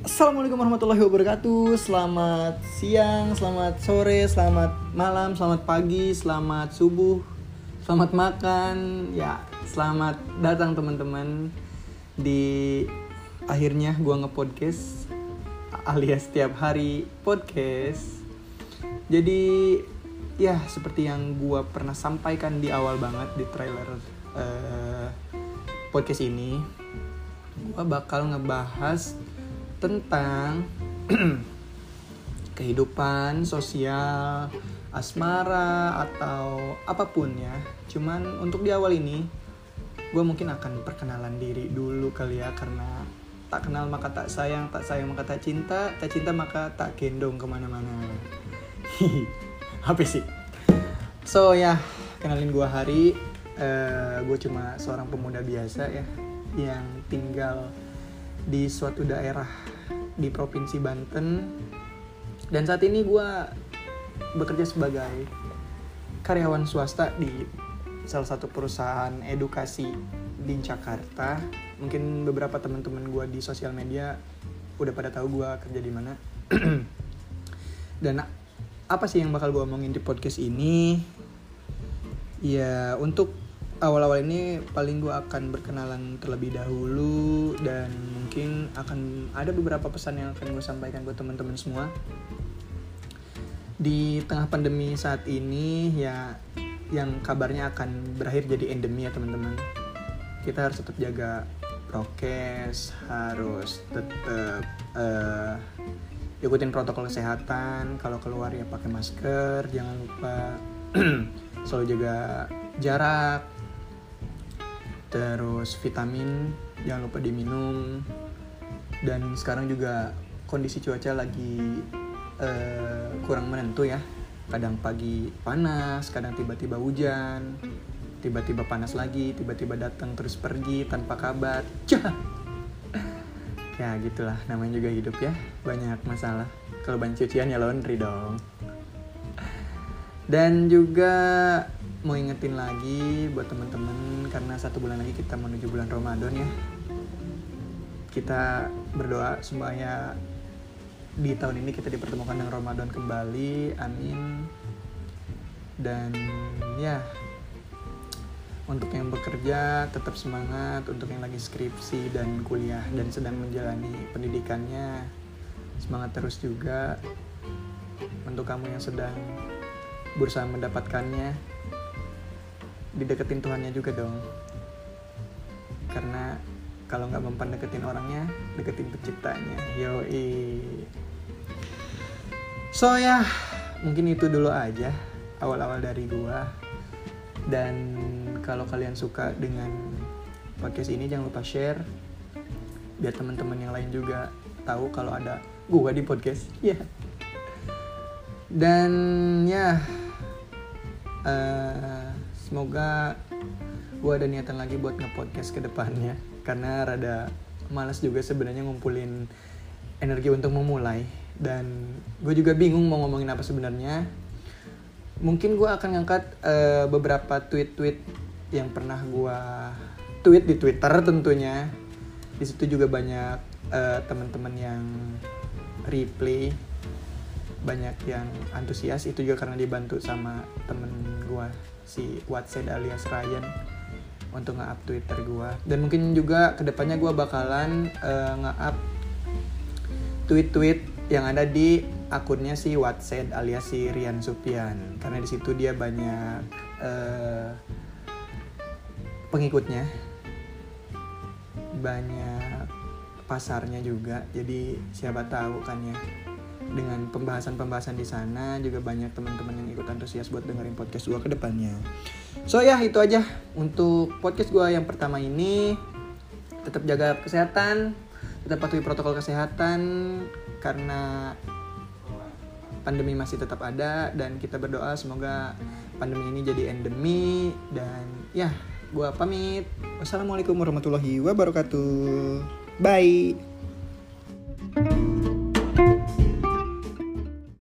Assalamualaikum warahmatullahi wabarakatuh. Selamat siang, selamat sore, selamat malam, selamat pagi, selamat subuh Selamat makan. Ya, selamat datang teman-teman. Di akhirnya gua nge-podcast Alias setiap hari podcast. Jadi ya seperti yang gua pernah sampaikan di awal banget di trailer eh, podcast ini Gua bakal ngebahas tentang kehidupan sosial, asmara atau apa pun ya. Cuman untuk di awal ini, gue mungkin akan perkenalan diri dulu kali ya karena tak kenal maka tak sayang, tak sayang maka tak cinta, tak cinta maka tak gendong ke mana-mana. Apa sih? So ya, kenalin gue Hari. Uh, gue cuma seorang pemuda biasa ya yang tinggal di suatu daerah di provinsi Banten. Dan saat ini gue bekerja sebagai karyawan swasta di salah satu perusahaan edukasi di Jakarta. Mungkin beberapa teman-teman gue di sosial media udah pada tahu gue kerja di mana. Dan apa sih yang bakal gue omongin di podcast ini? Ya untuk awal-awal ini paling gue akan berkenalan terlebih dahulu dan mungkin akan ada beberapa pesan yang akan gue sampaikan buat teman-teman semua. Di tengah pandemi saat ini ya yang kabarnya akan berakhir jadi endemi ya teman-teman. Kita harus tetap jaga prokes harus tetap uh, ikutin protokol kesehatan. Kalau keluar ya pakai masker jangan lupa selalu jaga jarak terus vitamin jangan lupa diminum. Dan sekarang juga kondisi cuaca lagi uh, kurang menentu ya. Kadang pagi panas kadang tiba-tiba hujan. Tiba-tiba panas lagi tiba-tiba datang terus pergi tanpa kabar. Cah! ya gitulah. Namanya juga hidup ya. Banyak masalah. Kalau banyak cucian ya laundry dong dan juga mau ingetin lagi buat teman-teman karena satu bulan lagi kita menuju bulan Ramadan ya. Kita berdoa semuanya di tahun ini kita dipertemukan dengan Ramadan kembali amin. Dan ya untuk yang bekerja tetap semangat untuk yang lagi skripsi dan kuliah dan sedang menjalani pendidikannya. Semangat terus juga untuk kamu yang sedang berusaha mendapatkannya dideketin Tuhannya juga dong. Karena kalau nggak mempan deketin orangnya deketin penciptanya. Yoi. So ya mungkin itu dulu aja awal-awal dari gua. Dan kalau kalian suka dengan podcast ini jangan lupa share. Biar teman-teman yang lain juga tahu kalau ada gua di podcast. Ya yeah. dan ya uh, semoga gue ada niatan lagi buat nge-podcast ke depannya. Karena rada malas juga sebenarnya ngumpulin energi untuk memulai. Dan gue juga bingung mau ngomongin apa sebenarnya. Mungkin gue akan ngangkat uh, beberapa tweet-tweet yang pernah gue tweet di Twitter tentunya. Di situ juga banyak uh, teman-teman yang replay banyak yang antusias itu juga karena dibantu sama temen gue si WhatsApp alias Ryan untuk nge-up Twitter gue dan mungkin juga ke depannya gue bakalan uh, nge-up tweet-tweet yang ada di akunnya si WhatsApp alias si Rian Supian. Karena di situ dia banyak uh, pengikutnya. Banyak pasarnya juga jadi siapa tahu kan ya dengan pembahasan-pembahasan di sana juga banyak teman-teman yang ikut antusias buat dengerin podcast gue ke depannya. So ya itu aja untuk podcast gue yang pertama ini. Tetap jaga kesehatan, tetap patuhi protokol kesehatan karena pandemi masih tetap ada dan kita berdoa semoga pandemi ini jadi endemi dan ya gue pamit. Wassalamualaikum warahmatullahi wabarakatuh. Bye.